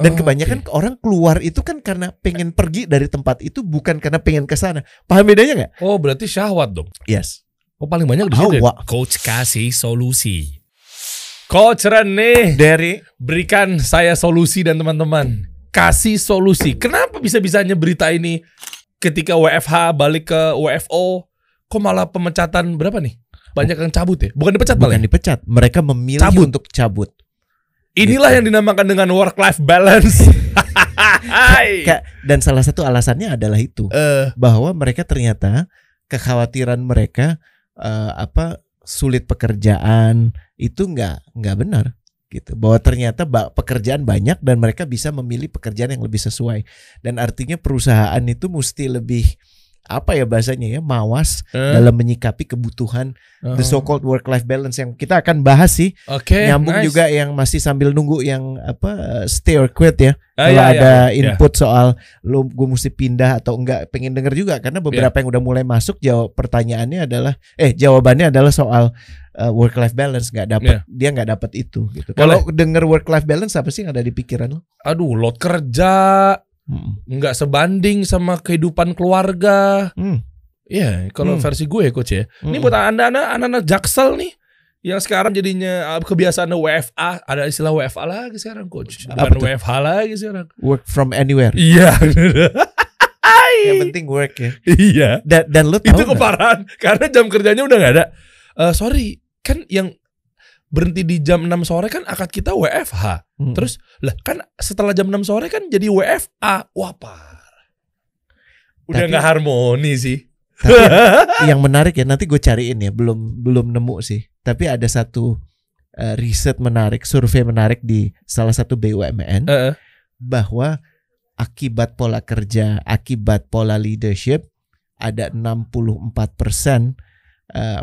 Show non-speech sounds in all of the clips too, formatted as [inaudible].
Dan Oh, kebanyakan orang keluar itu kan karena pengen pergi dari tempat itu bukan karena pengen ke sana. Paham bedanya nggak? Oh berarti syahwat dong. Yes. Oh paling banyak di situ. ya? Coach kasih solusi. Coach Rene Dari berikan saya solusi dan teman-teman kasih solusi. Kenapa bisa-bisanya berita ini ketika WFH balik ke WFO kok malah pemecatan berapa nih? Banyak yang cabut ya? Bukan dipecat malah. bukan ya? dipecat, mereka memilih Cabut. untuk cabut. Inilah Gitu. yang dinamakan dengan work life balance. [laughs] Dan salah satu alasannya adalah itu. Eh, bahwa mereka ternyata kekhawatiran mereka eh, apa sulit pekerjaan itu nggak nggak benar gitu. Bahwa ternyata pekerjaan banyak dan mereka bisa memilih pekerjaan yang lebih sesuai. Dan artinya perusahaan itu mesti lebih apa ya bahasanya ya mawas eh, dalam menyikapi kebutuhan the oh. so called work life balance yang kita akan bahas sih Oke, nyambung nice. juga yang masih sambil nunggu yang apa uh, stay or quit ya Ah, kalau iya, iya, ada iya. input soal lu gue mesti pindah atau enggak pengen denger juga karena Iya. beberapa yang udah mulai masuk jawab pertanyaannya adalah eh jawabannya adalah soal work life balance nggak dapat Iya. dia nggak dapat itu gitu kalau denger work life balance apa sih yang ada di pikiran lo Aduh, load kerja Hmm. nggak sebanding sama kehidupan keluarga. Hmm. Iya, kalau Hmm. versi gue coach ya. Ini Hmm. buat anda-anda anak-anak jaksel nih yang sekarang jadinya uh, kebiasaan WFA, ada istilah WFA lagi sekarang coach. Bukan? WFH lagi sekarang. work from anywhere Iya. [laughs] yang penting work ya iya. dan, dan lo tahu Itu keparahan karena jam kerjanya udah nggak ada. Eh sorry, kan yang berhenti di jam 6 sore kan akad kita WFH. Hmm. Terus lah kan setelah jam 6 sore kan jadi WFA. Wah parah. Udah nggak harmoni sih. Tapi yang [laughs] menarik ya nanti gue cariin ya belum belum nemu sih tapi ada satu uh, riset menarik survei menarik di salah satu BUMN Heeh. bahwa akibat pola kerja akibat pola leadership ada 64% uh,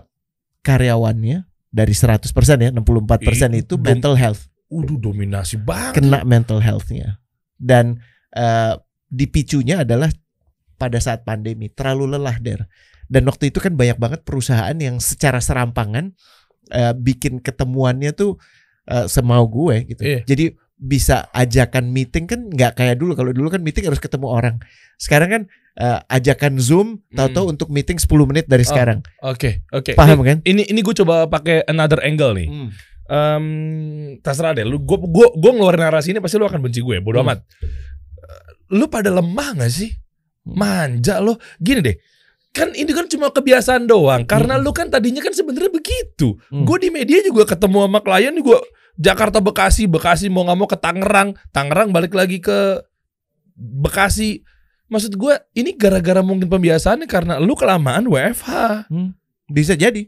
karyawannya dari 100% ya 64% Ih, itu dom- mental health. Udah dominasi banget. kena mental healthnya. Dan uh, dipicunya adalah pada saat pandemi terlalu lelah der. Dan waktu itu kan banyak banget perusahaan yang secara serampangan uh, bikin ketemuannya tuh uh, semau gue gitu. Iya. jadi bisa ajakan meeting kan nggak kayak dulu. Kalau dulu kan meeting harus ketemu orang. Sekarang kan uh, ajakan zoom tahu-tahu untuk meeting 10 menit dari Hmm. Oh, sekarang Oke, oke. paham kan Ini ini gue coba pakai another angle nih. Hmm. Em, terserah deh. Lu gue gue gue ngeluarin narasi ini pasti lu akan benci gue. Bodoh Hmm. amat. Lu pada lemah gak sih? Manja lo. Gini deh. Kan ini kan cuma kebiasaan doang. Karena Hmm. lu kan tadinya kan sebenarnya begitu. Hmm. Gue di media juga ketemu sama klien gue Jakarta Bekasi, Bekasi mau nggak mau ke Tangerang, Tangerang balik lagi ke Bekasi. Maksud gue ini gara-gara mungkin pembiasaannya karena lu kelamaan WFH. Bisa jadi.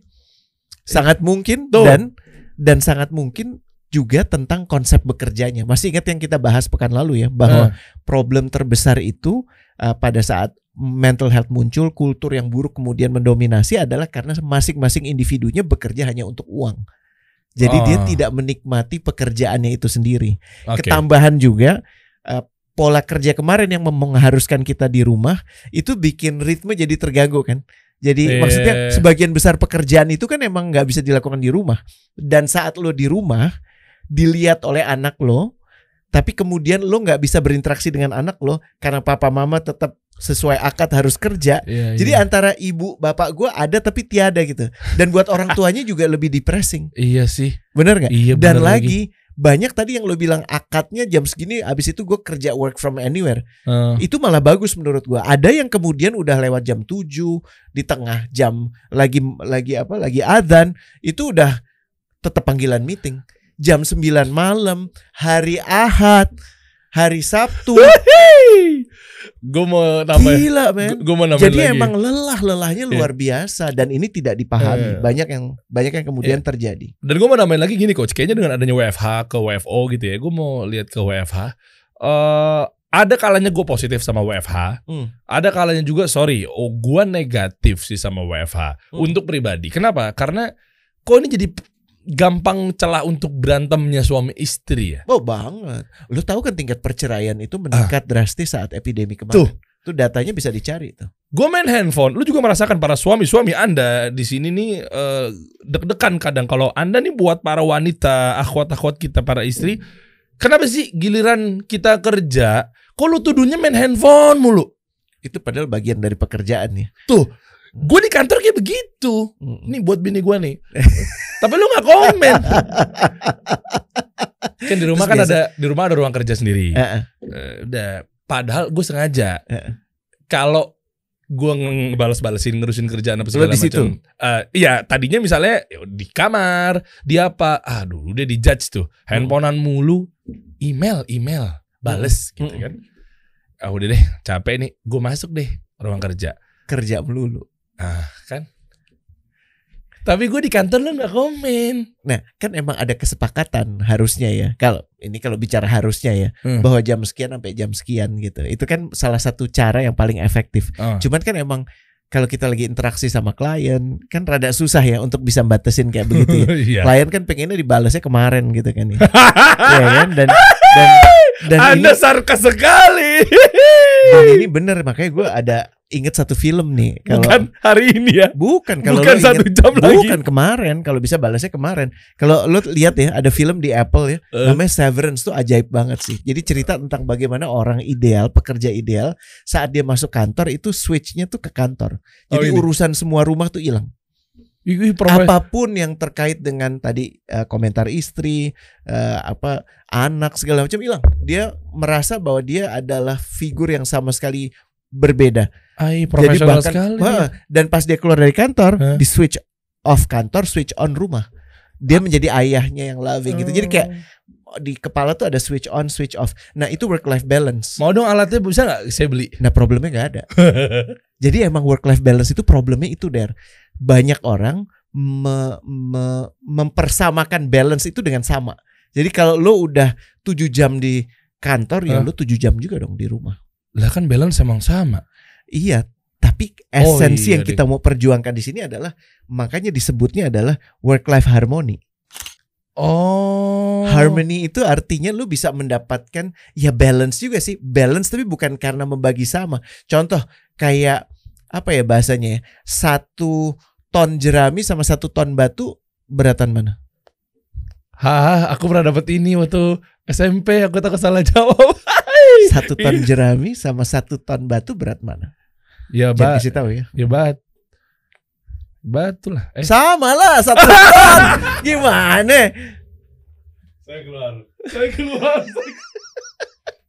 Sangat mungkin Tuh. dan dan sangat mungkin juga tentang konsep bekerjanya. Masih ingat yang kita bahas pekan lalu ya bahwa problem terbesar itu uh, pada saat mental health muncul, kultur yang buruk kemudian mendominasi adalah karena masing-masing individunya bekerja hanya untuk uang. Jadi dia Ah. tidak menikmati pekerjaannya itu sendiri. Oke. Ketambahan juga uh, pola kerja kemarin yang mengharuskan kita di rumah itu bikin ritme jadi terganggu kan. Jadi Eh. maksudnya sebagian besar pekerjaan itu kan emang nggak bisa dilakukan di rumah. Dan saat lo di rumah dilihat oleh anak lo, tapi kemudian lo nggak bisa berinteraksi dengan anak lo karena papa mama tetap sesuai akad harus kerja. Iya, Jadi antara ibu bapak gue ada tapi tiada gitu. Dan buat orang tuanya juga lebih depressing. iya sih. Bener nggak? Iya Dan bener lagi banyak tadi yang lo bilang akadnya jam segini abis itu gue kerja work from anywhere. Eh, itu malah bagus menurut gue ada yang kemudian udah lewat jam 7 di tengah jam lagi lagi apa lagi adzan itu udah tetap panggilan meeting. Jam 9 malam hari Ahad hari Sabtu gue mau tambah. gila men Gue mau nambahin jadi lagi. emang lelah lelahnya luar biasa dan ini tidak dipahami Eh. banyak yang banyak yang kemudian terjadi Dan gue mau nambahin lagi gini coach, kayaknya dengan adanya WFH ke WFO gitu ya, gue mau lihat ke WFH. eh ada kalanya gue positif sama WFH, Hmm. ada kalanya juga sorry, oh gue negatif sih sama WFH Hmm. untuk pribadi. Kenapa? Karena kok ini jadi gampang celah untuk berantemnya suami istri ya. Oh banget. Lu tahu kan tingkat perceraian itu meningkat drastis saat epidemi kemarin. Ah. Tuh. Itu datanya bisa dicari tuh. Gue main handphone, lu juga merasakan para suami-suami anda di sini nih eh, deg-degan kadang kalau anda nih buat para wanita, akhwat-akhwat kita para istri, Kenapa sih giliran kita kerja, kok lu tuduhnya main handphone mulu? Itu padahal bagian dari pekerjaan ya. Tuh, gue di kantor kayak begitu. Mm. Ini buat bini gue nih. [laughs] Tapi lu nggak komen. [laughs] kan di rumah Terus kan biasa- ada di rumah ada ruang kerja sendiri. Eh, eh. Eh, udah. Padahal gue sengaja. Eh. Kalau gue ngebales-balesin ngurusin kerjaan apa segala di situ? macam. Eh, iya, tadinya misalnya ya di kamar, di apa? Ah, dulu udah dijudge tuh. Handphonean mulu, email, email, bales gitu Mm. kan. Ah, udah deh, capek nih. Gue masuk deh ruang kerja. Kerja melulu. Ah, kan. Tapi gue di kantor lu nggak komen. Nah, kan emang ada kesepakatan harusnya ya. Kalau ini kalau bicara harusnya ya, Hmm. bahwa jam sekian sampai jam sekian gitu. Itu kan salah satu cara yang paling efektif. Ah. Cuman kan emang kalau kita lagi interaksi sama klien kan rada susah ya untuk bisa batasin kayak begitu ya. [laughs] Iya. Klien kan pengennya dibalasnya kemarin gitu kan ya. [laughs] Iya kan dan dan dan ini, Anda sarkas sekali. dan ini [laughs] bener makanya gue ada inget satu film nih kalau Bukan hari ini ya. bukan kalau Bukan satu inget- jam lagi. bukan kemarin kalau bisa balasnya kemarin kalau lo lihat ya ada film di Apple ya Eh. namanya Severance tuh ajaib banget sih jadi cerita tentang bagaimana orang ideal pekerja ideal saat dia masuk kantor itu switchnya tuh ke kantor Oh, jadi ini. urusan semua rumah tuh hilang apa pun yang terkait dengan tadi eh, komentar istri eh, apa anak segala macam hilang dia merasa bahwa dia adalah figur yang sama sekali berbeda. Ai, profesional bahkan- sekali. Wah, dan pas dia keluar dari kantor Hah? di switch off kantor switch on rumah. Dia menjadi ayahnya yang loving gitu. Jadi kayak di kepala tuh ada switch on switch off. Nah itu work life balance. Mau dong alatnya bisa nggak saya beli? nah problemnya nggak ada. [laughs] Jadi emang work life balance itu problemnya itu der. Banyak orang me- me- mempersamakan balance itu dengan sama. Jadi kalau lo udah tujuh jam di kantor ya Hah? lo tujuh jam juga dong di rumah Lah kan balance emang sama. Iya, tapi Oh, esensi iya yang deh. kita mau perjuangkan di sini adalah makanya disebutnya adalah work life harmony. Oh. Harmony itu artinya lu bisa mendapatkan ya balance juga sih. Balance tapi bukan karena membagi sama. Contoh kayak apa ya bahasanya ya? Satu ton jerami sama satu ton batu beratan mana? Hah, aku pernah dapet ini waktu SMP, aku tak salah jawab. [laughs] Satu ton jerami sama satu ton batu berat mana? ya, Jangan bat. kasih tahu ya. Ya, bat. Batu lah. Eh, Sama lah satu ton. [laughs] Gimana? saya keluar. Saya keluar.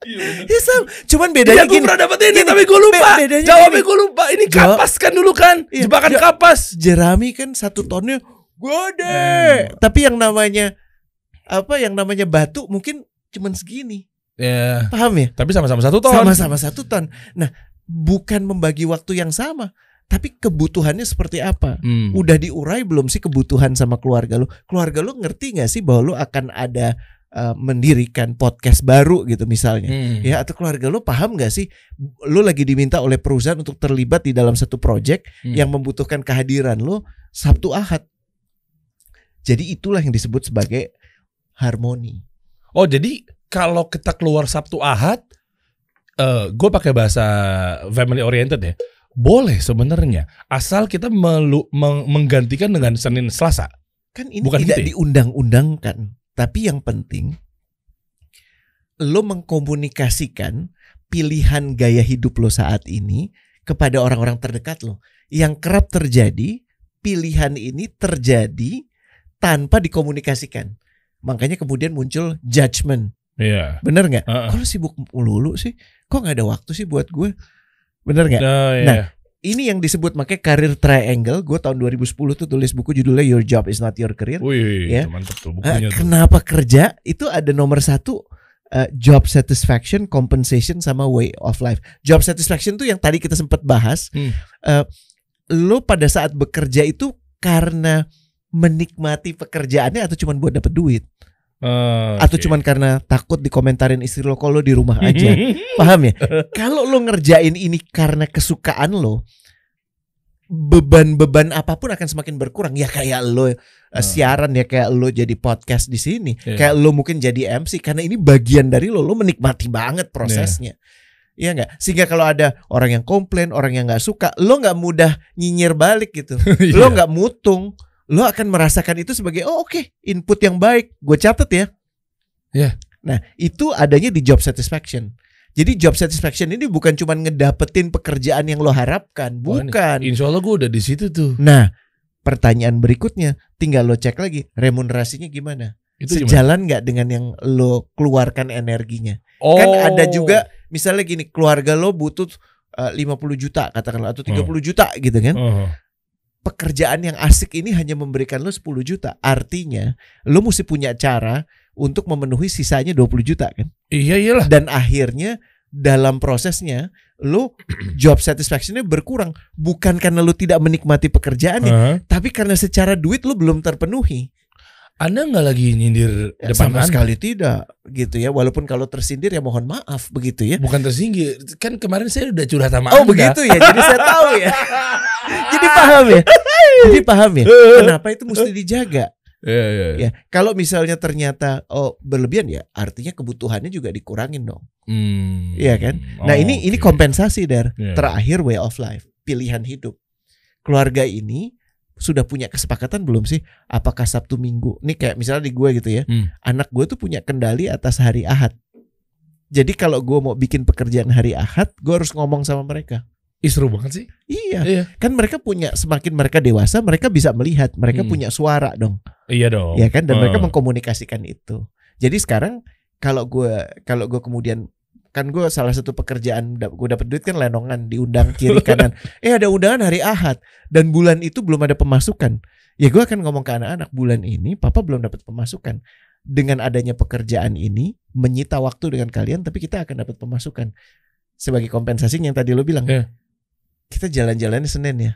Iya, bener. Ya sama. Cuman Iya, bedanya aku gini. pernah dapet ini, gini, tapi gue lupa. be- bedanya Jawabnya gini. gue lupa. Ini kapas kan dulu kan? Iya, Jebakan ja- kapas. jerami kan satu tonnya gede. Hmm. Tapi yang namanya apa yang namanya batu mungkin cuman segini. Ya, Paham ya? tapi sama-sama satu ton. Sama-sama satu ton. Nah, bukan membagi waktu yang sama, tapi kebutuhannya seperti apa? Hmm. Udah diurai belum sih kebutuhan sama keluarga lu? Keluarga lu ngerti nggak sih bahwa lu akan ada uh, mendirikan podcast baru gitu misalnya? Hmm. Ya atau keluarga lu paham nggak sih lu lagi diminta oleh perusahaan untuk terlibat di dalam satu project Hmm. yang membutuhkan kehadiran lu Sabtu Ahad. Jadi itulah yang disebut sebagai harmoni. Oh jadi kalau kita keluar Sabtu Ahad, eh gue pakai bahasa family oriented ya. Boleh sebenarnya, asal kita melu- meng- menggantikan dengan Senin Selasa. Kan ini Bukan tidak gitu ya? diundang-undangkan, tapi yang penting lo mengkomunikasikan pilihan gaya hidup lo saat ini kepada orang-orang terdekat lo. Yang kerap terjadi, pilihan ini terjadi tanpa dikomunikasikan. Makanya kemudian muncul judgment. Iya. Bener nggak? Heeh. Kok lo sibuk melulu sih? Kok nggak ada waktu sih buat gue? Bener nggak? Nah, iya. Nah, Ini yang disebut makanya karir triangle. Gue tahun 2010 tuh tulis buku judulnya Your Job Is Not Your Career. Wih, Ya. mantep tuh Eh, bukunya tuh. kenapa kerja itu ada nomor satu eh, job satisfaction, compensation sama way of life. Job satisfaction tuh yang tadi kita sempat bahas. Hmm. Eh, lo pada saat bekerja itu karena menikmati pekerjaannya atau cuma buat dapet duit Eh, atau oke. cuman karena takut dikomentarin istri lo kalau lo di rumah aja. [laughs] Paham ya? Kalau lo ngerjain ini karena kesukaan lo, beban-beban apa pun akan semakin berkurang. Ya kayak lo Hmm. siaran ya kayak lo jadi podcast di sini, Iya. kayak lo mungkin jadi MC karena ini bagian dari lo, lo menikmati banget prosesnya. Iya nggak? Sehingga kalau ada orang yang komplain, orang yang nggak suka, lo nggak mudah nyinyir balik gitu. [laughs] Iya. lo nggak mutung, lo akan merasakan itu sebagai oh oke input yang baik. Gue catat ya. Iya. Nah, itu adanya di job satisfaction. Jadi job satisfaction ini bukan cuma ngedapetin pekerjaan yang lo harapkan, bukan. Insya Allah gue udah di situ tuh. Nah, pertanyaan berikutnya tinggal lo cek lagi remunerasinya gimana? Itu? Sejalan nggak dengan yang lo keluarkan energinya? Oh. Kan ada juga misalnya gini, keluarga lo butuh eh, 50 juta katakanlah atau 30 juta gitu kan. Oh. Pekerjaan yang asik ini hanya memberikan lo 10 juta. Artinya, lo mesti punya cara untuk memenuhi sisanya 20 juta kan. Iya iyalah. Dan akhirnya dalam prosesnya lo job satisfactionnya berkurang bukan karena lo tidak menikmati pekerjaannya, Hah? tapi karena secara duit lo belum terpenuhi. Anda nggak lagi nyindir Ya, depan sama Anda? sekali tidak gitu ya. Walaupun kalau tersindir ya mohon maaf begitu ya. Bukan tersinggir. Kan kemarin saya udah curhat sama Oh Anda. begitu ya. Jadi saya tahu ya. [laughs] Jadi paham ya. Jadi paham ya. [laughs] Kenapa itu mesti dijaga? Iya iya. Ya, kalau misalnya ternyata oh berlebihan ya, artinya kebutuhannya juga dikurangin dong. Hmm. Iya kan? Nah, Oh, ini ini oke. kompensasi dar. Iya. Terakhir way of life, pilihan hidup. Keluarga ini sudah punya kesepakatan belum sih? Apakah Sabtu Minggu? Nih kayak misalnya di gue gitu ya. Hmm. Anak gue tuh punya kendali atas hari Ahad. Jadi kalau gue mau bikin pekerjaan hari Ahad, gue harus ngomong sama mereka. Ih, seru banget sih. Iya, Iya. kan mereka punya semakin mereka dewasa, mereka bisa melihat, mereka Hmm. punya suara dong. Iya dong. ya kan dan mereka Eh. mengkomunikasikan itu jadi sekarang kalau gue kalau gue kemudian kan gue salah satu pekerjaan gue dapat duit kan lenongan diundang kiri [laughs] kanan. Eh ada undangan hari ahad dan bulan itu belum ada pemasukan. Ya gue akan ngomong ke anak-anak bulan ini papa belum dapat pemasukan. Dengan adanya pekerjaan ini menyita waktu dengan kalian tapi kita akan dapat pemasukan. Sebagai kompensasi yang tadi lo bilang. Iya. kita jalan-jalan Senin ya.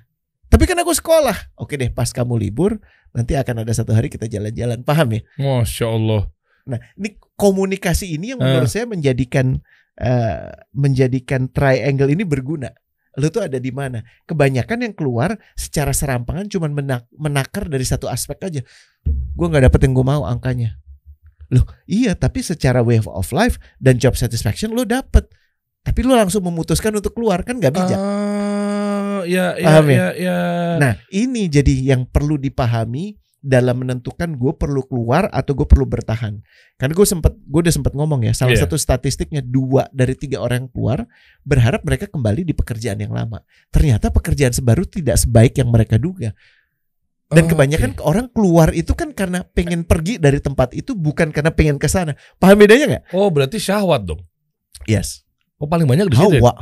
Tapi kan aku sekolah. Oke deh pas kamu libur nanti akan ada satu hari kita jalan-jalan. Paham ya? Masya Allah. Nah, ini komunikasi ini yang menurut saya menjadikan eh, menjadikan triangle ini berguna. Lu tuh ada di mana? Kebanyakan yang keluar secara serampangan cuman menak- menakar dari satu aspek aja. Gua nggak dapet yang gue mau angkanya. Loh, iya, tapi secara wave of life dan job satisfaction lo dapet. Tapi lo langsung memutuskan untuk keluar kan nggak bijak. Ah, ya, ya, Paham ya, ya? ya. Nah, ini jadi yang perlu dipahami dalam menentukan gue perlu keluar atau gue perlu bertahan. Karena gue sempat, gue udah sempat ngomong ya, salah Iya. satu statistiknya dua dari tiga orang yang keluar berharap mereka kembali di pekerjaan yang lama. Ternyata pekerjaan sebaru tidak sebaik yang mereka duga. Dan Oh, kebanyakan oke. orang keluar itu kan karena pengen pergi dari tempat itu bukan karena pengen ke sana. Paham bedanya nggak? Oh, berarti syahwat dong. Yes. Oh, paling banyak di situ. ya? Hawa.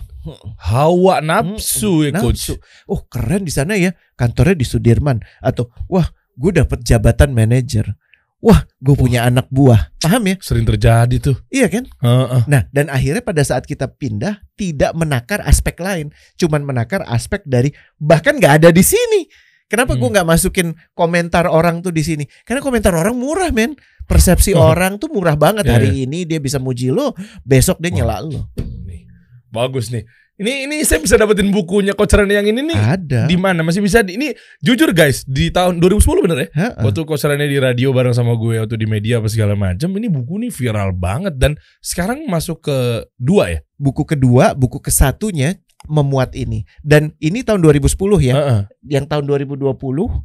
Hawa nafsu ya, coach. Nafsu. Oh keren di sana ya kantornya di Sudirman atau wah gue dapet jabatan manajer. Wah gue punya anak buah. Paham ya? Sering terjadi tuh. Iya kan? Heeh. Nah dan akhirnya pada saat kita pindah tidak menakar aspek lain, cuman menakar aspek dari bahkan nggak ada di sini. Kenapa gue Hmm. nggak masukin komentar orang tuh di sini? Karena komentar orang murah men. Persepsi orang tuh murah banget. Iya, Hari ini dia bisa muji lo, besok dia nyela lo. Nih. Bagus nih. Ini ini saya bisa dapetin bukunya Coach Rene yang ini nih. Ada. Di mana? Masih bisa di, ini jujur guys, di tahun 2010 bener ya? Ha-ha. Waktu Coach Rene di radio bareng sama gue waktu di media apa segala macam, ini buku nih viral banget dan sekarang masuk ke dua ya. buku kedua, buku kesatunya memuat ini. Dan ini tahun 2010 ya. Heeh. Yang tahun 2020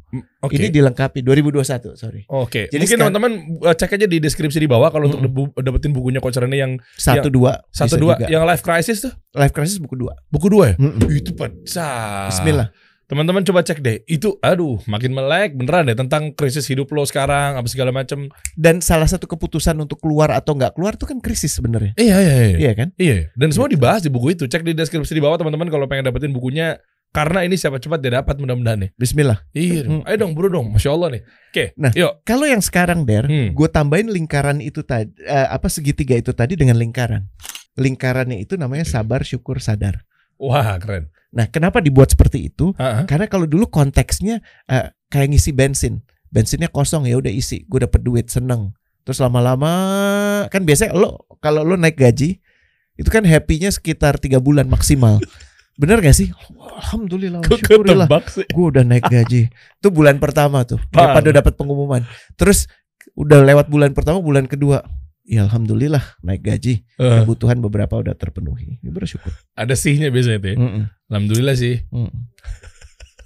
Mm, Oke. ini dilengkapi 2021, sorry. Oke. Jadi Mungkin teman-teman uh, cek aja di deskripsi di bawah kalau untuk Mm-mm. debu- dapetin bukunya Coach Rene yang Satu dua satu dua yang Life Crisis tuh. Life Crisis buku dua. Buku dua ya? Mm-mm. Itu pecah. Bismillah. Teman-teman coba cek deh. Itu aduh makin melek beneran deh tentang krisis hidup lo sekarang apa segala macam. Dan salah satu keputusan untuk keluar atau nggak keluar itu kan krisis sebenarnya. Iya iya iya. Iya kan? Iya, dan semua dibahas di buku itu. Cek di deskripsi di bawah teman-teman kalau pengen dapetin bukunya. Karena ini siapa cepat dia dapat mudah-mudahan nih. Bismillah. Iya, dong. Hmm. ayo dong bro dong, masya Allah nih. Oke, Nah. yuk. Kalau yang sekarang der, Hmm. gue tambahin lingkaran itu tadi, eh, apa segitiga itu tadi dengan lingkaran. Lingkarannya itu namanya sabar, syukur, sadar. Wah keren. Nah, kenapa dibuat seperti itu? Ah, ah. Karena kalau dulu konteksnya eh, kayak ngisi bensin, bensinnya kosong ya udah isi, gue dapet duit seneng. Terus lama-lama kan biasanya lo kalau lo naik gaji itu kan happy-nya sekitar tiga bulan maksimal. [laughs] Bener gak sih? Alhamdulillah, syukurillah. sih? Gue udah naik gaji. Itu bulan pertama tuh. Pada dapat pengumuman. Terus udah lewat bulan pertama, bulan kedua. Ya alhamdulillah naik gaji. Eh, Kebutuhan beberapa udah terpenuhi. Ya, bersyukur. ada sihnya biasanya tuh ya. Alhamdulillah sih. Mm.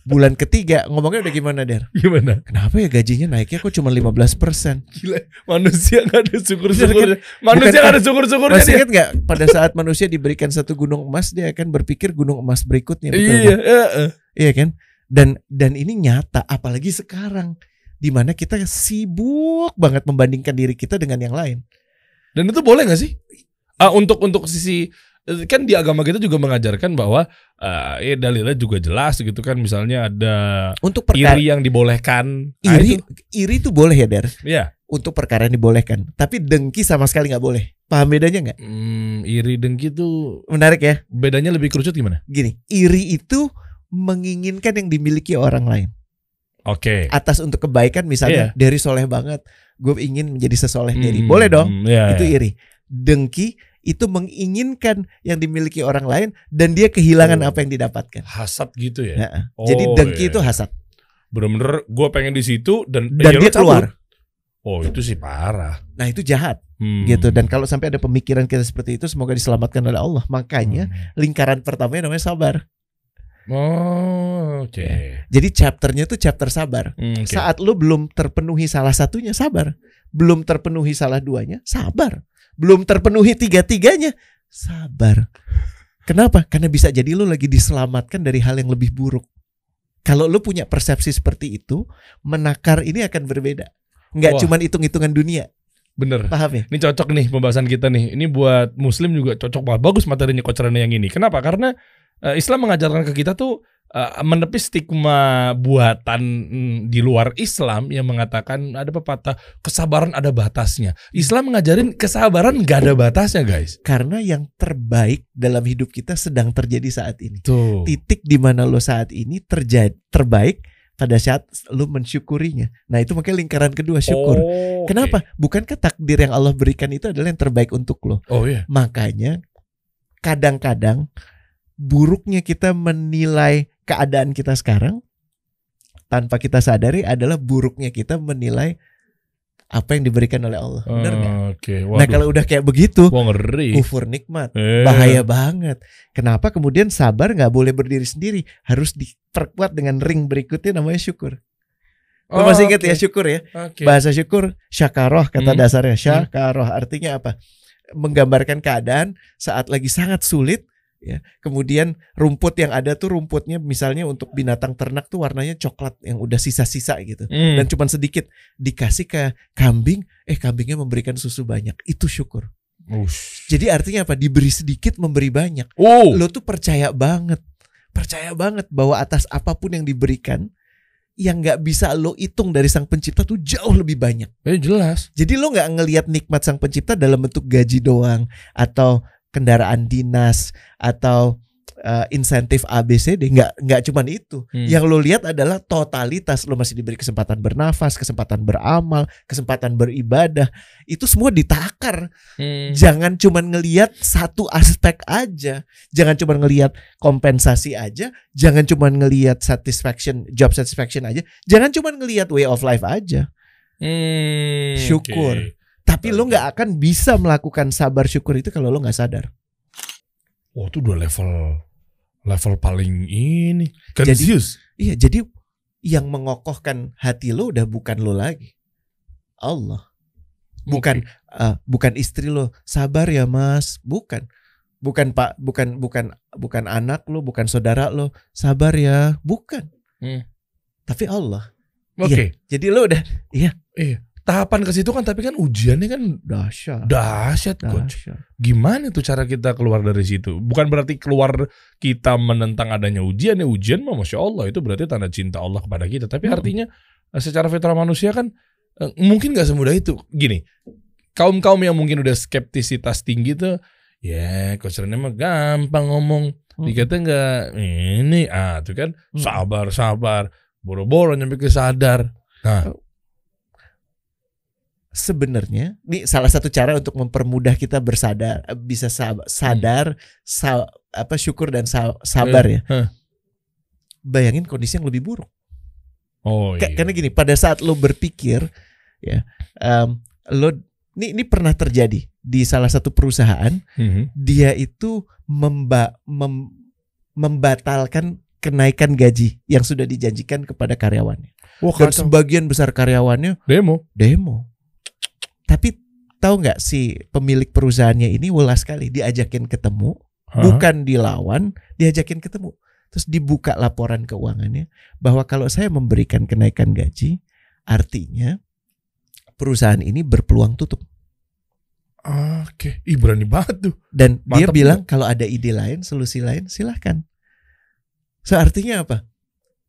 Bulan ketiga ngomongnya udah gimana Der? Gimana? Kenapa ya gajinya naiknya kok cuma 15%? Gila, manusia nggak ada syukur-syukur. Bukan- Manusia nggak ada syukur-syukurnya Masih dia. ingat nggak pada saat manusia diberikan satu gunung emas dia akan berpikir gunung emas berikutnya betul Iya, iya, iya. Iya kan? Dan dan ini nyata apalagi sekarang di mana kita sibuk banget membandingkan diri kita dengan yang lain. Dan itu boleh gak sih? Ah, untuk untuk sisi kan di agama kita juga mengajarkan bahwa ah, ya dalilnya juga jelas gitu kan misalnya ada Untuk perkara iri yang dibolehkan. Ah, iri itu. iri itu boleh ya Dar Iya. untuk perkara yang dibolehkan tapi dengki sama sekali nggak boleh paham bedanya nggak Hmm, iri dengki tuh menarik ya bedanya lebih kerucut gimana? gini iri itu menginginkan yang dimiliki orang lain Oke. atas untuk kebaikan misalnya dari soleh banget gue ingin menjadi sesoleh Derry Hmm, boleh dong iya, itu iya. iri dengki itu menginginkan yang dimiliki orang lain dan dia kehilangan Oh. apa yang didapatkan Hasad gitu ya. Ya, Oh, jadi dengki iya. itu hasad Bener-bener gue pengen di situ dan dan ya dia keluar Oh itu sih parah. nah itu jahat Hmm. gitu dan kalau sampai ada pemikiran kita seperti itu semoga diselamatkan oleh Allah makanya Hmm. lingkaran pertamanya namanya sabar Oh, oke. jadi chapternya itu chapter sabar Hmm, oke. saat lu belum terpenuhi salah satunya sabar belum terpenuhi salah duanya sabar belum terpenuhi tiga-tiganya sabar kenapa karena bisa jadi lu lagi diselamatkan dari hal yang lebih buruk kalau lu punya persepsi seperti itu menakar ini akan berbeda nggak Wah. cuman hitung-hitungan dunia Bener. paham ya Ini cocok nih pembahasan kita nih. Ini buat muslim juga cocok banget. Bagus materinya Rene yang ini. Kenapa? Karena eh, Islam mengajarkan ke kita tuh eh, menepis stigma buatan mm, di luar Islam yang mengatakan ada pepatah kesabaran ada batasnya. Islam mengajarin kesabaran gak ada batasnya, guys. karena yang terbaik dalam hidup kita sedang terjadi saat ini Tuh. titik di mana lo saat ini terjadi terbaik pada saat lo mensyukurinya nah itu makanya lingkaran kedua syukur Oh. Kenapa? Bukankah takdir yang Allah berikan itu adalah yang terbaik untuk lo? Oh iya. Makanya kadang-kadang buruknya kita menilai keadaan kita sekarang tanpa kita sadari adalah buruknya kita menilai apa yang diberikan oleh Allah. Benar nggak? Oke. Nah Waduh. kalau udah kayak begitu, Wah ngeri. kufur nikmat, Eh. bahaya banget. Kenapa kemudian sabar nggak boleh berdiri sendiri, harus diperkuat dengan ring berikutnya namanya syukur. Lo Oh, masih ingat oke. ya syukur ya? Oke. Bahasa syukur syakaroh kata Hmm. dasarnya syakaroh artinya apa? Menggambarkan keadaan saat lagi sangat sulit ya. Kemudian rumput yang ada tuh rumputnya misalnya untuk binatang ternak tuh warnanya coklat yang udah sisa-sisa gitu. Hmm. Dan cuman sedikit dikasih ke kambing, eh kambingnya memberikan susu banyak. Itu syukur. Ush. Jadi artinya apa? Diberi sedikit memberi banyak. Oh. Lo tuh percaya banget. Percaya banget bahwa atas apa pun yang diberikan yang nggak bisa lo hitung dari sang pencipta tuh jauh lebih banyak. Eh jelas. Jadi lo nggak ngelihat nikmat sang pencipta dalam bentuk gaji doang atau kendaraan dinas atau uh, insentif ABCD nggak nggak cuman itu. Hmm. Yang lo lihat adalah totalitas lo masih diberi kesempatan bernafas, kesempatan beramal, kesempatan beribadah. Itu semua ditakar. Hmm. Jangan cuman ngelihat satu aspek aja. Jangan cuman ngelihat kompensasi aja, jangan cuman ngelihat satisfaction, job satisfaction aja. Jangan cuman ngelihat way of life aja. Hmm, Syukur. oke. Tapi lo nggak akan bisa melakukan sabar syukur itu kalau lo nggak sadar. Wah itu udah level level paling ini. Jadi-. Iya, jadi yang mengokohkan hati lo udah bukan lo lagi. Allah. Bukan eh, bukan istri lo. Sabar ya, Mas. Bukan. Bukan Pak, bukan bukan bukan anak lo, bukan saudara lo. Sabar ya, bukan. Hmm. Tapi Allah. Oke. Jadi lo udah Tahapan ke situ kan tapi kan ujiannya kan dahsyat. dahsyat coach. Gimana tuh cara kita keluar dari situ? Bukan berarti keluar kita menentang adanya ujian ya ujian mah masya Allah itu berarti tanda cinta Allah kepada kita. Tapi Hmm. artinya eh, secara fitrah manusia kan eh, mungkin nggak semudah itu. Gini, kaum kaum yang mungkin udah skeptisitas tinggi tuh, ya coach Rene mah gampang ngomong. Hmm. Dikata nggak ini ah tuh kan Hmm. sabar sabar boro-boro nyampe ke sadar. Nah, Sebenarnya, ini salah satu cara untuk mempermudah kita bersadar, bisa sab- sadar, sa- apa syukur dan sa- sabar ya. Hah. Bayangin kondisi yang lebih buruk. oh iya. Karena gini, pada saat lo berpikir, ya, em, lo ini ini pernah terjadi di salah satu perusahaan, Mhm. dia itu memba, mem- membatalkan kenaikan gaji yang sudah dijanjikan kepada karyawannya. Wah, Dan sebagian besar karyawannya Demo. demo. Tapi tahu nggak si pemilik perusahaannya ini ulas sekali diajakin ketemu, Hah? bukan dilawan, diajakin ketemu. Terus dibuka laporan keuangannya bahwa kalau saya memberikan kenaikan gaji, artinya perusahaan ini berpeluang tutup. Oke. Ih berani banget tuh. Dan dia Mantap bilang kalau ada ide lain, solusi lain, silahkan. So artinya apa?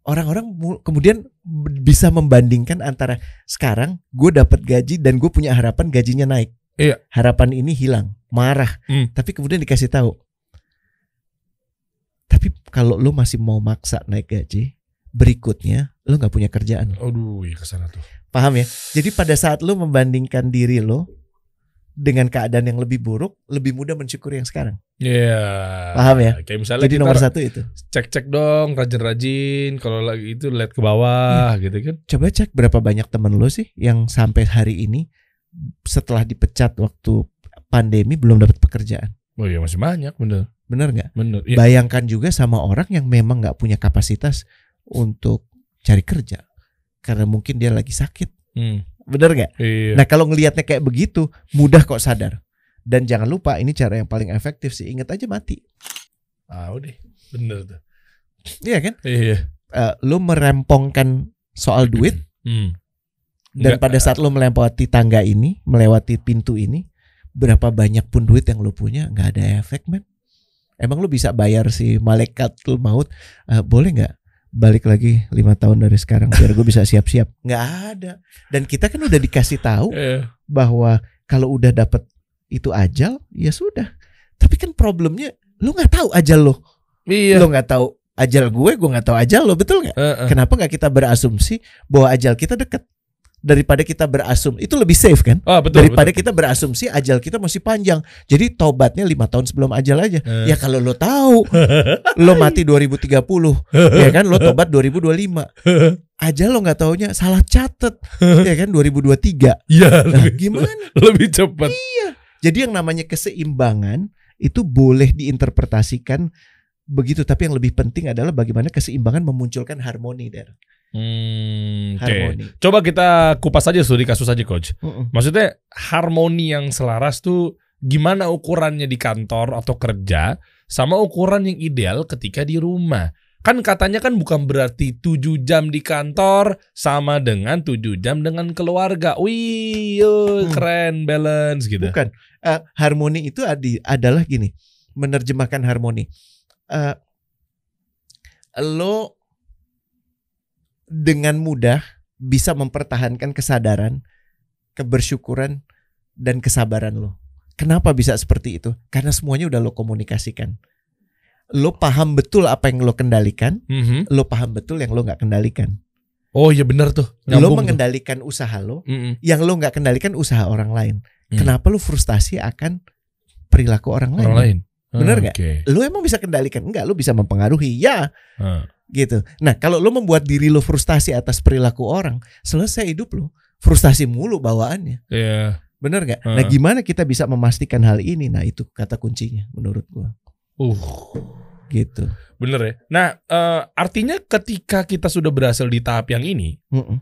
Orang-orang mu- kemudian bisa membandingkan antara sekarang gue dapat gaji dan gue punya harapan gajinya naik. Iya. Harapan ini hilang, marah. Hmm. Tapi kemudian dikasih tahu. Tapi kalau lo masih mau maksa naik gaji, berikutnya lo nggak punya kerjaan. Aduh, ya ke sana tuh. Paham ya? Jadi pada saat lo membandingkan diri lo dengan keadaan yang lebih buruk, lebih mudah mensyukuri yang sekarang. Iya. Paham ya? Kayak misalnya Jadi nomor satu itu. cek-cek dong, rajin-rajin. Kalau lagi itu lihat ke bawah, Iya. gitu kan? Coba cek berapa banyak temen lo sih yang sampai hari ini setelah dipecat waktu pandemi belum dapat pekerjaan. Oh iya masih banyak, bener, Bener nggak? bener. Iya. Bayangkan juga sama orang yang memang nggak punya kapasitas untuk cari kerja karena mungkin dia lagi sakit. Hmm. Bener nggak? Iya. Nah kalau ngelihatnya kayak begitu mudah kok sadar. Dan jangan lupa ini cara yang paling efektif sih. Ingat aja mati. Ah, udah, bener tuh. Iya kan? Iya. Eh, lo merempongkan soal duit Hmm. dan Nggak- pada saat lo melewati tangga ini, melewati pintu ini, berapa banyak pun duit yang lo punya nggak ada efek men. Emang lo bisa bayar si malaikat maut? eh, boleh nggak balik lagi lima tahun dari sekarang biar gue bisa siap-siap? [laughs] Nggak ada. Dan kita kan udah dikasih tahu Iya. bahwa kalau udah dapet itu ajal, ya sudah. Tapi kan problemnya lo nggak tahu ajal lo, Iya. lo nggak tahu ajal gue, gue nggak tahu ajal lo, betul nggak? Eh, eh. Kenapa nggak kita berasumsi bahwa ajal kita dekat daripada kita berasum itu lebih safe kan? Ah, betul. daripada betul. kita berasumsi ajal kita masih panjang. Jadi tobatnya lima tahun sebelum ajal aja. Eh. Ya kalau lo tahu lo mati [laughs] 2030, ya kan lo tobat 2025. Ajal lo nggak taunya salah catet, [laughs] ya kan 2023. Iya, Nah, lebih- gimana? [laughs] Lebih cepat. Jadi yang namanya keseimbangan itu boleh diinterpretasikan begitu, tapi yang lebih penting adalah bagaimana keseimbangan memunculkan harmoni, Der. Hmm, oke. Harmoni. Coba kita kupas aja studi kasus aja coach. Mm-mm. Maksudnya harmoni yang selaras tuh gimana ukurannya di kantor atau kerja sama ukuran yang ideal ketika di rumah. Kan katanya kan bukan berarti 7 jam di kantor sama dengan 7 jam dengan keluarga. Wih, yo, Hmm. keren balance gitu. Bukan. Eh, harmoni itu adi- adalah gini, menerjemahkan harmoni. Eh, lo dengan mudah bisa mempertahankan kesadaran, kebersyukuran dan kesabaran lo. Kenapa bisa seperti itu? Karena semuanya udah lo komunikasikan. Lo paham betul apa yang lo kendalikan, Mhm. lo paham betul yang lo nggak kendalikan. Oh iya benar tuh. lo Nyambung tuh. mengendalikan usaha lo, Mm-mm. yang lo nggak kendalikan usaha orang lain. Hmm. Kenapa lo frustasi akan perilaku orang lain? Orang lain. Bener Ah, nggak? Oke. Lo emang bisa kendalikan? Enggak, lo bisa mempengaruhi. Ya, Ah. Gitu. Nah, kalau lo membuat diri lo frustasi atas perilaku orang, selesai hidup lo. Frustasi mulu bawaannya. Iya. Bener nggak? Heeh. Nah, gimana kita bisa memastikan hal ini? Nah, itu kata kuncinya menurut gua. Uh. Gitu. Bener ya. Nah, eh, artinya ketika kita sudah berhasil di tahap yang ini, Mm-mm.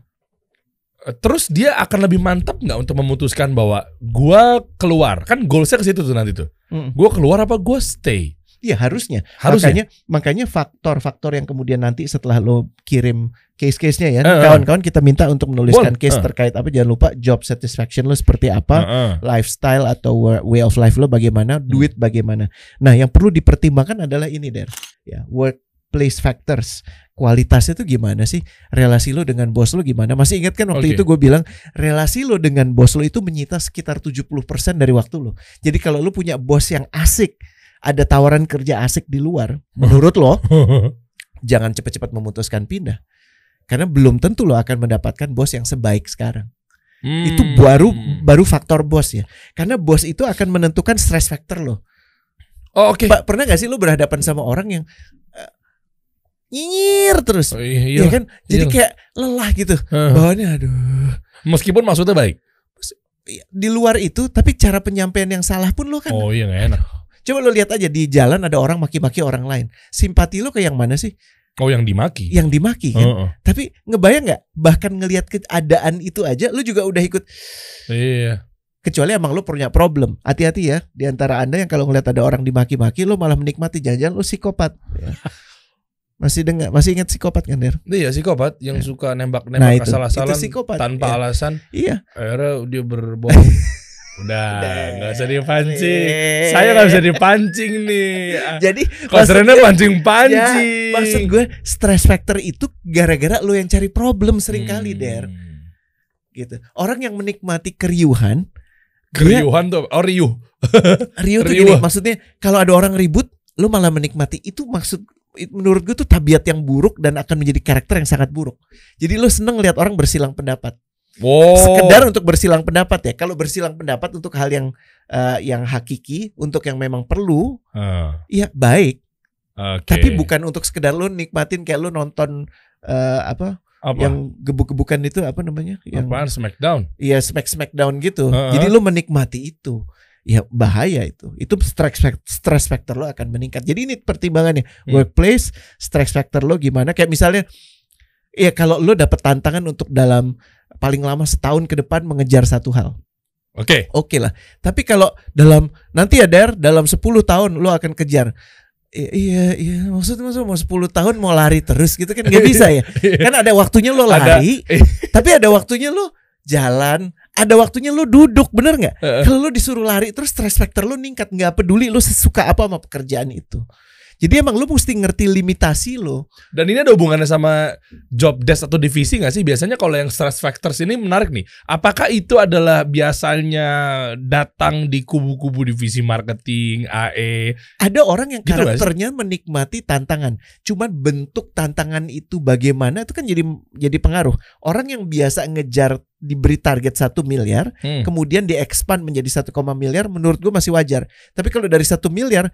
eh, terus dia akan lebih mantap nggak untuk memutuskan bahwa gua keluar? Kan goalsnya ke situ tuh nanti tuh. Mm-mm. Gua keluar apa gua stay? Iya, harusnya. Harusnya. Makanya makanya faktor-faktor yang kemudian nanti setelah lo kirim case-case-nya ya, Eh, eh. kawan-kawan kita minta untuk menuliskan Boleh. case Eh. terkait apa jangan lupa job satisfaction lo seperti apa. Heeh. lifestyle atau wa- way of life lo bagaimana, Hmm. duit bagaimana. Nah, yang perlu dipertimbangkan adalah ini, Der. Ya, workplace factors. Kualitasnya itu gimana sih? Relasi lo dengan bos lo gimana? Masih ingat kan waktu Oke. itu gue bilang relasi lo dengan bos lo itu menyita sekitar 70% dari waktu lo. Jadi kalau lo punya bos yang asik, ada tawaran kerja asik di luar, [laughs] menurut lo [laughs] jangan cepat-cepat memutuskan pindah. Karena belum tentu lo akan mendapatkan bos yang sebaik sekarang itu Hmm. baru baru faktor bos ya karena bos itu akan menentukan stress factor lo Oh, oke. Pak pernah gak sih lo berhadapan sama orang yang eh, nyinyir terus Oh, iya, ya iya. kan jadi iya. kayak lelah gitu Heeh. bawaannya aduh Meskipun maksudnya baik. di luar itu tapi cara penyampaian yang salah pun lo kan Oh iya nggak enak. Coba lo lihat aja di jalan ada orang maki-maki orang lain simpati lo ke yang mana sih Oh yang dimaki. yang dimaki kan. Heeh. Tapi ngebayang nggak? Bahkan ngelihat keadaan itu aja, lu juga udah ikut. Iya. Kecuali emang lu punya problem. Hati-hati ya di antara anda yang kalau ngelihat ada orang dimaki-maki, lu malah menikmati jangan-jangan lu psikopat. Ya. Masih dengar, masih ingat psikopat kan Der? Iya psikopat yang Ya. suka Nah nembak-nembak itu asal-asalan tanpa Ya. alasan. Iya. Akhirnya dia berbohong. [laughs] Udah, nggak usah dipancing. Saya nggak bisa dipancing nih. [laughs] Jadi gue- pancing-pancing. Ya, maksud gue stress factor itu gara-gara lu yang cari problem sering kali Hmm. Der gitu. Orang yang menikmati keriuhan, dia Keriuhan tuh, oh riuh. [laughs] riuh tuh gini, maksudnya kalau ada orang ribut, lu malah menikmati itu maksud menurut gue tuh tabiat yang buruk dan akan menjadi karakter yang sangat buruk. Jadi lu seneng lihat orang bersilang pendapat. Wow. Sekedar untuk bersilang pendapat ya. Kalau bersilang pendapat untuk hal yang eh, yang hakiki, untuk yang memang perlu, Ah, ya baik. Oke. Tapi bukan untuk sekedar lu nikmatin kayak lu nonton eh, apa, apa? yang gebuk-gebukan itu apa namanya? Yang Apaan Smackdown? Iya smack smackdown gitu. Heeh. Jadi lu menikmati itu. Ya bahaya itu. Itu stress stress factor lo akan meningkat. Jadi ini pertimbangannya. Hmm. Workplace stress factor lo gimana? Kayak misalnya ya kalau lo dapet tantangan untuk dalam paling lama setahun ke depan mengejar satu hal. Oke. Oke lah. Tapi kalau dalam nanti ya Der, dalam 10 tahun lo akan kejar I- Iya, iya, maksudnya masa mau 10 tahun mau lari terus gitu kan nggak [laughs] bisa ya. Kan ada waktunya lo Ada- lari, [laughs] tapi ada waktunya lo jalan, ada waktunya lo duduk, bener nggak? Heeh. Kalau lo disuruh lari terus stress factor lo ningkat, nggak peduli lo suka apa sama pekerjaan itu. Jadi emang lo mesti ngerti limitasi lo. Dan ini ada hubungannya sama job desk atau divisi nggak sih? Biasanya kalau yang stress factors ini menarik nih. Apakah itu adalah biasanya datang di kubu-kubu divisi marketing, AE? Ada orang yang Gitu karakternya menikmati tantangan, cuman bentuk tantangan itu bagaimana itu kan jadi jadi pengaruh. Orang yang biasa ngejar diberi target satu miliar, Hmm. kemudian di-expand menjadi 1, miliar, menurut gue masih wajar. Tapi kalau dari satu miliar,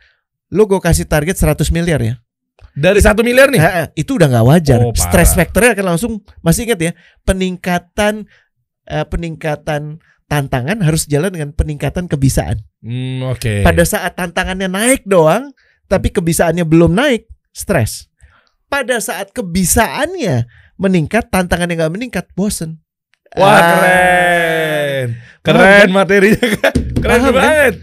lo gue kasih target 100 miliar ya. Dari satu miliar nih. Ha, itu udah nggak wajar. Oh, parah. Stress factornya akan langsung masih ingat ya peningkatan eh, peningkatan tantangan harus jalan dengan peningkatan kebisaan. Hmm, Oke. Pada saat tantangannya naik doang, tapi kebisaannya belum naik, stres. Pada saat kebisaannya meningkat, tantangannya nggak meningkat, bosen. Wah Ah, keren, Paham keren materinya [laughs] keren Paham kan? banget.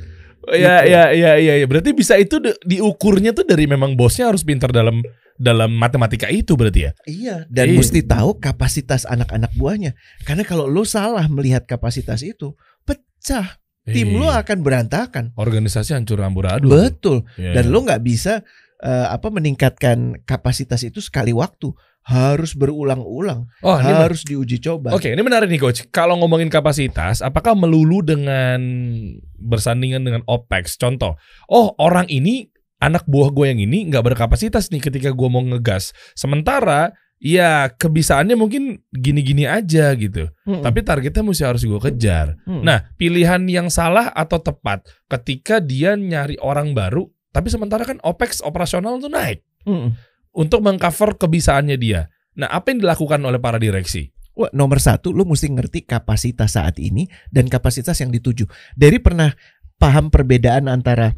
Ya Gitu. ya ya ya ya. Berarti bisa itu di- diukurnya tuh dari memang bosnya harus pintar dalam dalam matematika itu berarti ya. Iya, dan Iya. mesti tahu kapasitas anak-anak buahnya. Karena kalau lo salah melihat kapasitas itu, pecah. Tim lo Iya. akan berantakan. organisasi hancur amburadul. Betul. Iya, Dan lo nggak bisa eh, apa meningkatkan kapasitas itu sekali waktu. Harus berulang-ulang, Oh, ini harus diuji coba. Oke, ini menarik nih coach. Kalau ngomongin kapasitas, apakah melulu dengan bersandingan dengan OPEX? Contoh, oh orang ini anak buah gue yang ini nggak berkapasitas nih ketika gue mau ngegas. Sementara ya kebisaannya mungkin gini-gini aja gitu. Mm-mm. Tapi targetnya mesti harus gue kejar. Mm. Nah, pilihan yang salah atau tepat ketika dia nyari orang baru, tapi sementara kan OPEX operasional tuh naik Mm-mm. Untuk mengcover kebisaannya dia. Nah, apa yang dilakukan oleh para direksi? Wah, nomor satu, lo mesti ngerti kapasitas saat ini dan kapasitas yang dituju. Dari pernah paham perbedaan antara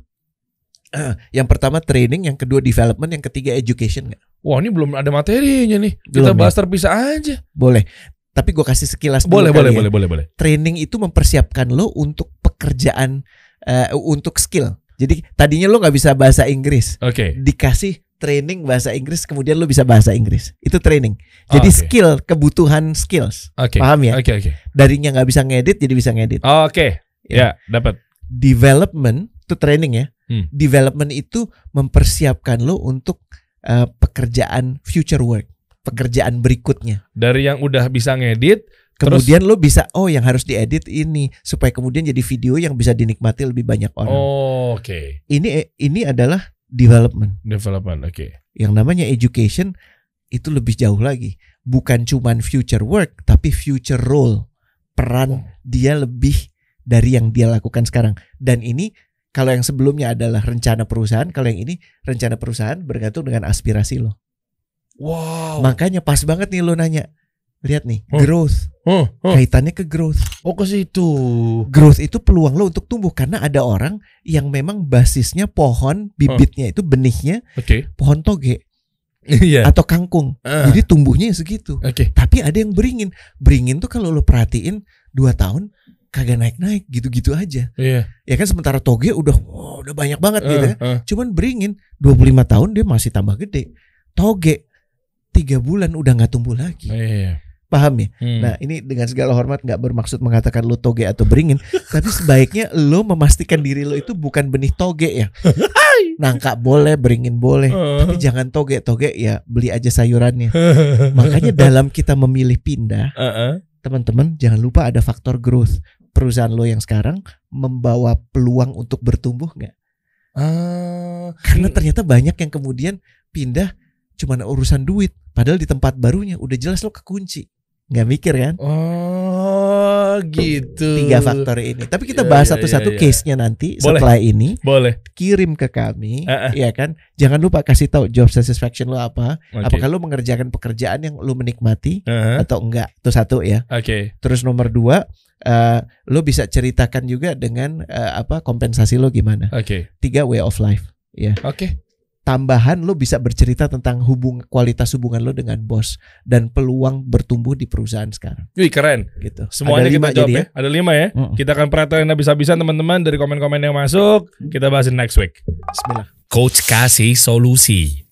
eh, yang pertama training, yang kedua development, yang ketiga education nggak? Wah ini belum ada materinya nih. Kita Belum, bahas terpisah aja. Boleh. Tapi gue kasih sekilas dulu Boleh, boleh, ya. boleh, boleh, boleh. Training itu mempersiapkan lo untuk pekerjaan, eh, untuk skill. Jadi tadinya lo nggak bisa bahasa Inggris, Oke. dikasih training bahasa Inggris, kemudian lo bisa bahasa Inggris. Itu training. Jadi Oke. skill, kebutuhan skills. Oke. Paham ya? Oke, oke. Darinya nggak bisa ngedit, jadi bisa ngedit. Oke. Ya, dapat. Development itu training ya. Hmm. Development itu mempersiapkan lo untuk eh, pekerjaan future work, pekerjaan berikutnya. Dari yang udah bisa ngedit, Kemudian lo bisa oh yang harus diedit ini supaya kemudian jadi video yang bisa dinikmati lebih banyak orang. oh, oke. Ini ini adalah development. Development, oke. Yang namanya education itu lebih jauh lagi. Bukan cuman future work tapi future role. Peran dia lebih dari yang dia lakukan sekarang. Dan ini kalau yang sebelumnya adalah rencana perusahaan, kalau yang ini rencana perusahaan bergantung dengan aspirasi lo. Wow. Makanya pas banget nih lo nanya. Lihat nih, Oh. growth. Huh, huh. Kaitannya ke growth. Oh ke situ. Growth itu peluang lo untuk tumbuh karena ada orang yang memang basisnya pohon, bibitnya itu benihnya Oke. pohon toge. Iya. atau kangkung. Ah. Jadi tumbuhnya segitu. Oke. Tapi ada yang beringin. Beringin tuh kalau lo perhatiin dua tahun kagak naik-naik gitu-gitu aja. Iya. Ya kan sementara toge udah oh, udah banyak banget gitu ya. Eh. Cuman beringin 25 tahun dia masih tambah gede. Toge tiga bulan udah nggak tumbuh lagi. Iya. Paham ya? Hmm. Nah ini dengan segala hormat nggak bermaksud mengatakan lo toge atau beringin, [laughs] tapi sebaiknya lo memastikan diri lo itu bukan benih toge ya. Nangka boleh, beringin boleh, Eh. tapi jangan toge. Toge ya beli aja sayurannya. [laughs] Makanya dalam kita memilih pindah, teman-teman jangan lupa ada faktor growth. Perusahaan lo yang sekarang membawa peluang untuk bertumbuh nggak? Ah. Karena ternyata banyak yang kemudian pindah cuma urusan duit, padahal di tempat barunya udah jelas lo kekunci. Nggak mikir kan? Oh gitu. Tiga faktor ini. Tapi kita Iya, bahas iya, satu-satu iya, iya. case-nya nanti Boleh. setelah ini. Boleh. Kirim ke kami, Eh, eh. ya kan? Jangan lupa kasih tahu job satisfaction lo apa. Oke. Apakah lo mengerjakan pekerjaan yang lo menikmati Eh, eh. atau enggak? Itu satu ya. Oke. Terus nomor dua, eh, lo bisa ceritakan juga dengan eh, apa kompensasi lo gimana. Oke. Tiga way of life. Ya. Oke. Tambahan lo bisa bercerita tentang hubung kualitas hubungan lo dengan bos dan peluang bertumbuh di perusahaan sekarang. Wih keren. Gitu. Semuanya Ada lima kita jawab jadi ya. Ada lima ya. Mm-mm. Kita akan perhatiin habis-habisan teman-teman dari komen-komen yang masuk. Kita bahasin next week. Bismillah. Coach kasih solusi.